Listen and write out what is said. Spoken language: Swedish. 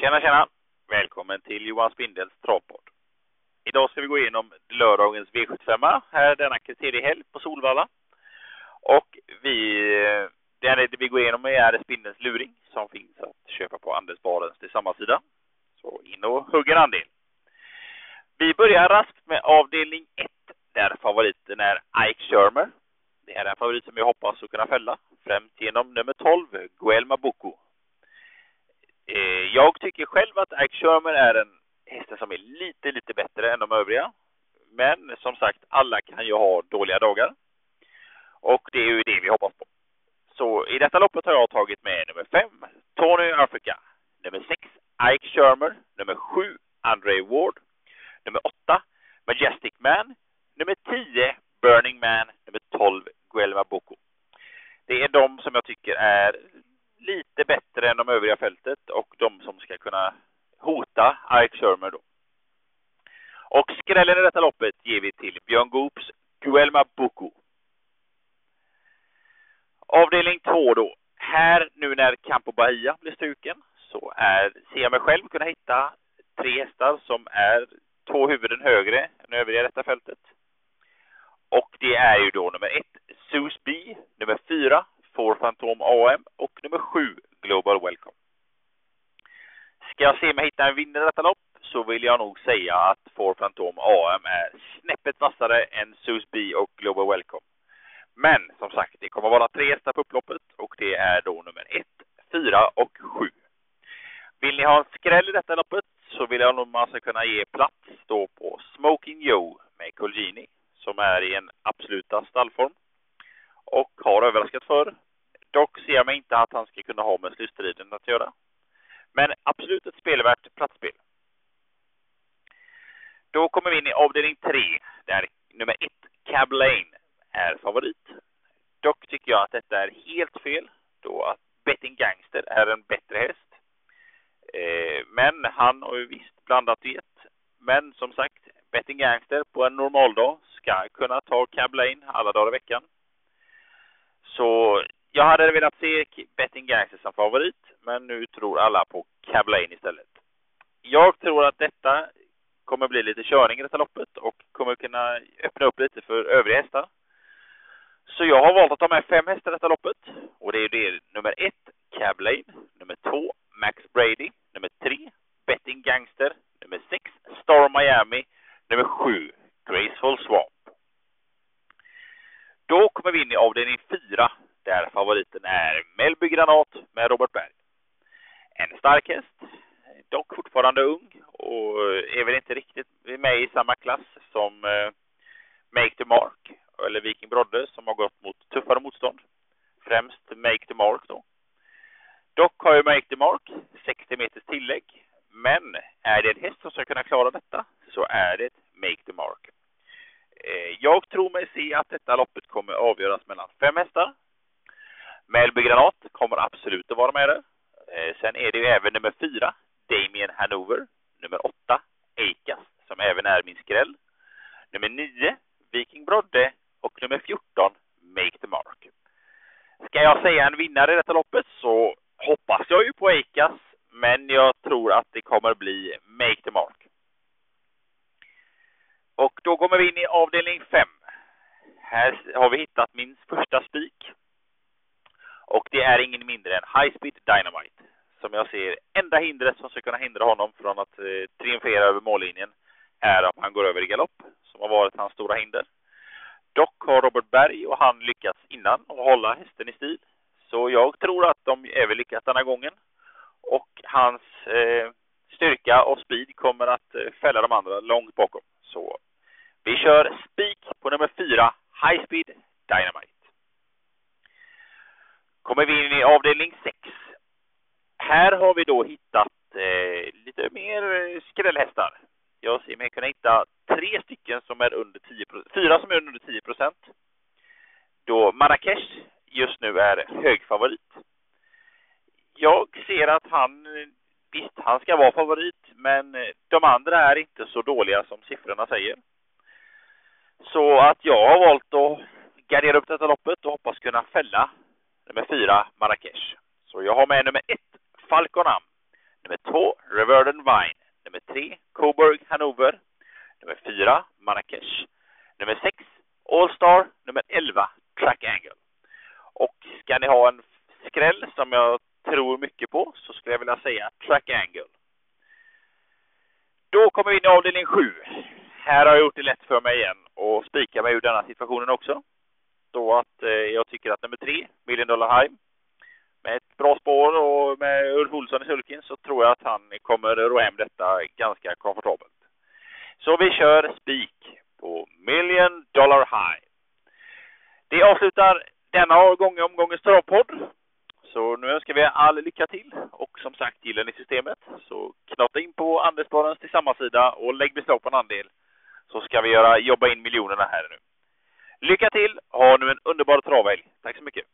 Tjena, tjena! Välkommen till Johan Spindels travpodd. Idag ska vi gå igenom lördagens V75 här denna kriteriehelg på Solvalla. Och vi, det vi går igenom är Spindelns luring som finns att köpa på Anders Barens till samma sida. Så in och hugg en andel. Vi börjar raskt med avdelning 1 där favoriten är Ike Shermer. Det är en favorit som jag hoppas att kunna fälla, främst genom nummer 12, Guelma Boko. Eh, jag tycker själv att Ike Shermer är en häst som är lite, lite bättre än de övriga. Men som sagt, alla kan ju ha dåliga dagar. Och det är ju det vi hoppas på. Så i detta loppet har jag tagit med nummer 5, Tony Africa. Nummer 6, Ike Shermer. Nummer 7, Andre Ward. Nummer 8, Majestic Man. Nummer 10, Burning Man. Nummer 12, Guelma Boko. Det är de som jag tycker är lite bättre än de övriga fältet och de som ska kunna hota Ike Shermer då. Och skrällen i detta loppet ger vi till Björn Goops Guelma Boko. Avdelning två då. Här nu när Campo Bahia blir stuken så är, ser jag mig själv kunna hitta tre hästar som är två huvuden högre än övriga i detta fältet. Och det är ju då nummer ett, Zeus B, nummer fyra, Four Phantom AM och nummer 7 Global Welcome. Ska jag se mig hitta en vinnare i detta lopp så vill jag nog säga att Four Phantom AM är snäppet vassare än Zeus B och Global Welcome. Men som sagt, det kommer vara tre hästar på upploppet och det är då nummer ett, fyra och 7. Vill ni ha en skräll i detta loppet så vill jag nog man ska kunna ge plats då på Smoking Joe med Colgini som är i en absoluta stallform och har överraskat för. Dock ser jag mig inte att han ska kunna ha med slutstriden att göra. Men absolut ett spelvärt platsspel. Då kommer vi in i avdelning tre där nummer ett, Cab Lane, är favorit. Dock tycker jag att detta är helt fel då att Betting Gangster är en bättre häst. Eh, men han har ju visst blandat i ett. Men som sagt, Betting Gangster på en normal dag ska kunna ta Cab Lane alla dagar i veckan. Så jag hade velat se Betting Gangster som favorit, men nu tror alla på Cablain istället. Jag tror att detta kommer bli lite körning i detta loppet och kommer kunna öppna upp lite för övriga hästar. Så jag har valt att ta med fem hästar i detta loppet. Och det är det nummer ett, Cablain, Nummer två, Max Brady. Nummer tre, Betting Gangster. Nummer sex, Star Miami. Nummer sju, Graceful Swamp. Då kommer vi in i avdelning fyra, där favoriten är Melby Granat med Robert Berg. En stark häst, dock fortfarande ung och är väl inte riktigt med i samma klass som eh, Make the Mark eller Viking Brodde som har gått mot tuffare motstånd. Främst Make the Mark då. Dock har ju Make the Mark 60 meters tillägg. Men är det en häst som ska kunna klara detta så är det Make the Mark. Eh, jag tror mig se att detta loppet kommer avgöras mellan fem hästar. Melby Granat kommer absolut att vara med där. Eh, sen är det ju även nummer fyra, Damien Hanover. Nummer åtta, Eikas, som även är min skräll. Nummer nio, Viking Brodde och nummer 14, Make the Mark. Ska jag säga en vinnare i detta loppet så hoppas jag ju på Eikas, men jag tror att det kommer bli Make the Mark. Och då kommer vi in i avdelning 5. Här har vi hittat min första spik. Och det är ingen mindre än High Speed Dynamite. Som jag ser enda hindret som ska kunna hindra honom från att eh, triumfera över mållinjen är om han går över i galopp, som har varit hans stora hinder. Dock har Robert Berg och han lyckats innan att hålla hästen i stil. Så jag tror att de även lyckas denna gången. Och hans eh, styrka och speed kommer att eh, fälla de andra långt bakom. Så vi kör spik på nummer fyra, High Speed Dynamite. Kommer vi in i avdelning 6. Här har vi då hittat eh, lite mer eh, skrällhästar. Jag ser mig kunna hitta tre stycken som är under 10% fyra som är under 10 procent. Då Marrakesh just nu är högfavorit. Jag ser att han, eh, visst han ska vara favorit, men eh, de andra är inte så dåliga som siffrorna säger. Så att jag har valt att gardera upp detta loppet och hoppas kunna fälla nummer fyra Marrakesh. Så jag har med nummer ett Falconam, Nummer två, Reverden Vine. Nummer tre, Coburg Hannover. Nummer fyra, Marrakesh. Nummer sex, Allstar. Nummer elva, Track Angle. Och ska ni ha en skräll som jag tror mycket på så skulle jag vilja säga Track Angle. Då kommer vi in i avdelning sju. Här har jag gjort det lätt för mig igen och spikar mig ur denna situationen också då att eh, jag tycker att nummer tre, Million Dollar High, med ett bra spår och med Ulf Olsson i sulken så tror jag att han kommer ro hem detta ganska komfortabelt. Så vi kör spik på Million Dollar High. Det avslutar denna gång omgångens travpodd. Så nu önskar vi all lycka till och som sagt gillar ni systemet så knata in på Andelspararens tillsammansida och lägg beslag på en andel så ska vi göra, jobba in miljonerna här nu. Lycka till! Ha nu en underbar travhelg. Tack så mycket!